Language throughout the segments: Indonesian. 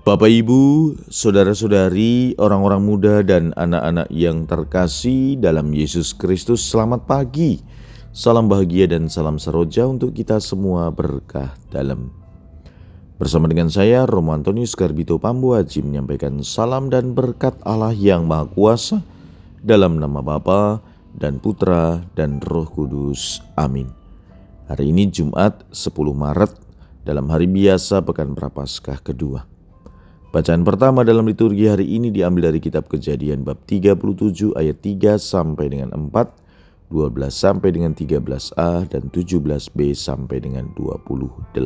Bapak, Ibu, saudara-saudari, orang-orang muda, dan anak-anak yang terkasih dalam Yesus Kristus, selamat pagi. Salam bahagia dan salam seroja untuk kita semua berkah dalam. Bersama dengan saya, Romo Antonius Garbito Pambuaji menyampaikan salam dan berkat Allah yang Maha Kuasa dalam nama Bapa dan Putra dan Roh Kudus. Amin. Hari ini Jumat 10 Maret dalam hari biasa Pekan Prapaskah kedua. Bacaan pertama dalam liturgi hari ini diambil dari kitab Kejadian bab 37 ayat 3 sampai dengan 4, 12 sampai dengan 13a dan 17b sampai dengan 28.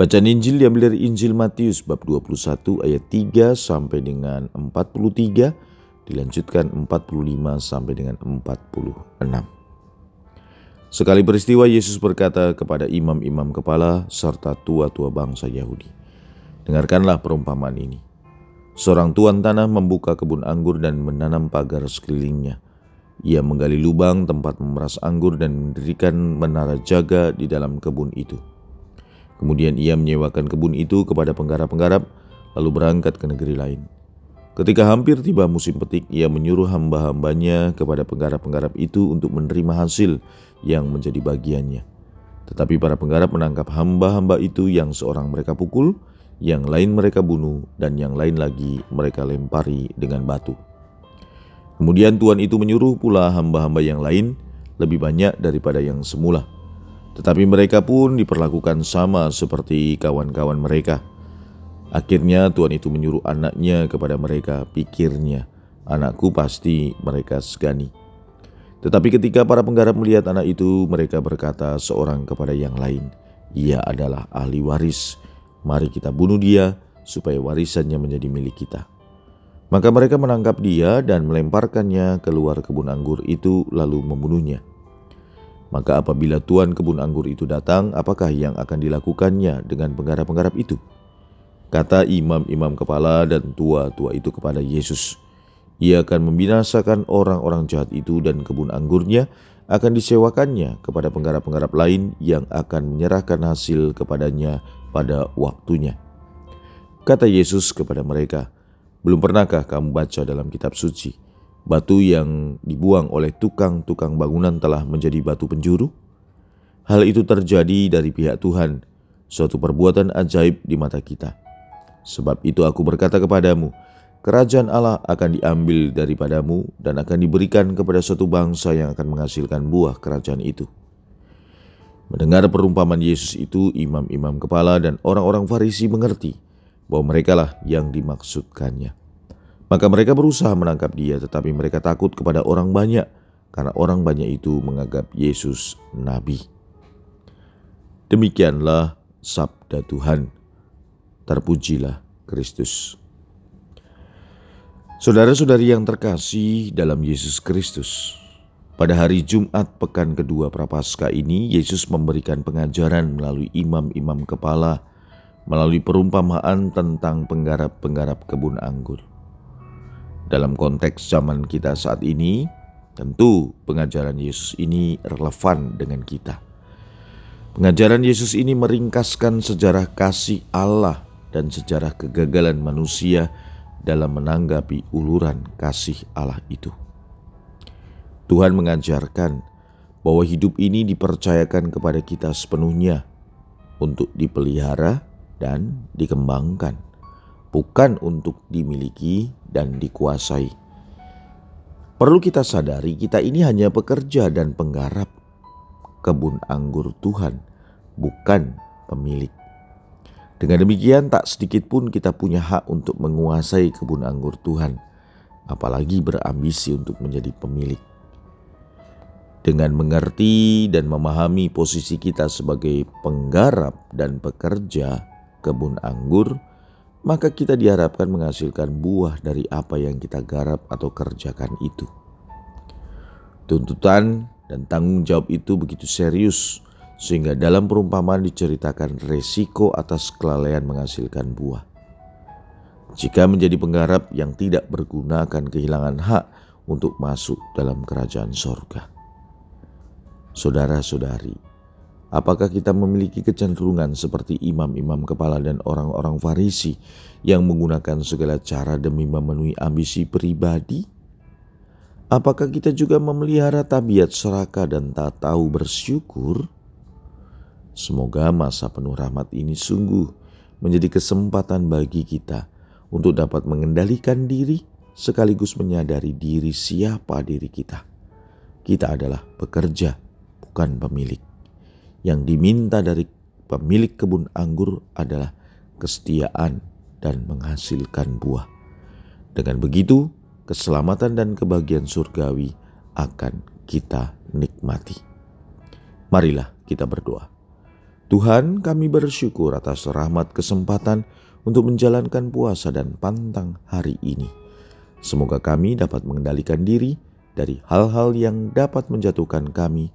Bacaan Injil diambil dari Injil Matius bab 21 ayat 3 sampai dengan 43, dilanjutkan 45 sampai dengan 46. Sekali peristiwa Yesus berkata kepada imam-imam kepala serta tua-tua bangsa Yahudi, Dengarkanlah perumpamaan ini. Seorang tuan tanah membuka kebun anggur dan menanam pagar sekelilingnya. Ia menggali lubang tempat memeras anggur dan mendirikan menara jaga di dalam kebun itu. Kemudian ia menyewakan kebun itu kepada penggarap-penggarap, lalu berangkat ke negeri lain. Ketika hampir tiba musim petik, ia menyuruh hamba-hambanya kepada penggarap-penggarap itu untuk menerima hasil yang menjadi bagiannya. Tetapi para penggarap menangkap hamba-hamba itu yang seorang mereka pukul, yang lain mereka bunuh, dan yang lain lagi mereka lempari dengan batu. Kemudian Tuhan itu menyuruh pula hamba-hamba yang lain lebih banyak daripada yang semula. Tetapi mereka pun diperlakukan sama seperti kawan-kawan mereka. Akhirnya Tuhan itu menyuruh anaknya kepada mereka, pikirnya, anakku pasti mereka segani. Tetapi ketika para penggarap melihat anak itu, mereka berkata seorang kepada yang lain, ia adalah ahli waris, Mari kita bunuh dia supaya warisannya menjadi milik kita. Maka mereka menangkap dia dan melemparkannya keluar kebun anggur itu lalu membunuhnya. Maka apabila tuan kebun anggur itu datang, apakah yang akan dilakukannya dengan penggarap-penggarap itu? Kata imam-imam kepala dan tua-tua itu kepada Yesus, ia akan membinasakan orang-orang jahat itu dan kebun anggurnya akan disewakannya kepada penggarap-penggarap lain yang akan menyerahkan hasil kepadanya pada waktunya. Kata Yesus kepada mereka, "Belum pernahkah kamu baca dalam kitab suci, batu yang dibuang oleh tukang-tukang bangunan telah menjadi batu penjuru? Hal itu terjadi dari pihak Tuhan, suatu perbuatan ajaib di mata kita. Sebab itu aku berkata kepadamu, kerajaan Allah akan diambil daripadamu dan akan diberikan kepada suatu bangsa yang akan menghasilkan buah kerajaan itu." Mendengar perumpamaan Yesus itu, imam-imam kepala dan orang-orang Farisi mengerti bahwa merekalah yang dimaksudkannya. Maka mereka berusaha menangkap dia, tetapi mereka takut kepada orang banyak, karena orang banyak itu menganggap Yesus nabi. Demikianlah sabda Tuhan. Terpujilah Kristus. Saudara-saudari yang terkasih dalam Yesus Kristus, pada hari Jumat pekan kedua Prapaskah ini, Yesus memberikan pengajaran melalui imam-imam kepala, melalui perumpamaan tentang penggarap-penggarap kebun anggur. Dalam konteks zaman kita saat ini, tentu pengajaran Yesus ini relevan dengan kita. Pengajaran Yesus ini meringkaskan sejarah kasih Allah dan sejarah kegagalan manusia dalam menanggapi uluran kasih Allah itu. Tuhan mengajarkan bahwa hidup ini dipercayakan kepada kita sepenuhnya untuk dipelihara dan dikembangkan, bukan untuk dimiliki dan dikuasai. Perlu kita sadari, kita ini hanya pekerja dan penggarap kebun anggur Tuhan, bukan pemilik. Dengan demikian, tak sedikit pun kita punya hak untuk menguasai kebun anggur Tuhan, apalagi berambisi untuk menjadi pemilik. Dengan mengerti dan memahami posisi kita sebagai penggarap dan pekerja kebun anggur, maka kita diharapkan menghasilkan buah dari apa yang kita garap atau kerjakan itu. Tuntutan dan tanggung jawab itu begitu serius, sehingga dalam perumpamaan diceritakan resiko atas kelalaian menghasilkan buah. Jika menjadi penggarap yang tidak berguna akan kehilangan hak untuk masuk dalam kerajaan sorga saudara-saudari, Apakah kita memiliki kecenderungan seperti imam-imam kepala dan orang-orang Farisi yang menggunakan segala cara demi memenuhi ambisi pribadi? Apakah kita juga memelihara tabiat serakah dan tak tahu bersyukur? Semoga masa penuh rahmat ini sungguh menjadi kesempatan bagi kita untuk dapat mengendalikan diri sekaligus menyadari diri siapa diri kita. Kita adalah pekerja, bukan pemilik. Yang diminta dari pemilik kebun anggur adalah kesetiaan dan menghasilkan buah. Dengan begitu, keselamatan dan kebahagiaan surgawi akan kita nikmati. Marilah kita berdoa. Tuhan, kami bersyukur atas rahmat kesempatan untuk menjalankan puasa dan pantang hari ini. Semoga kami dapat mengendalikan diri dari hal-hal yang dapat menjatuhkan kami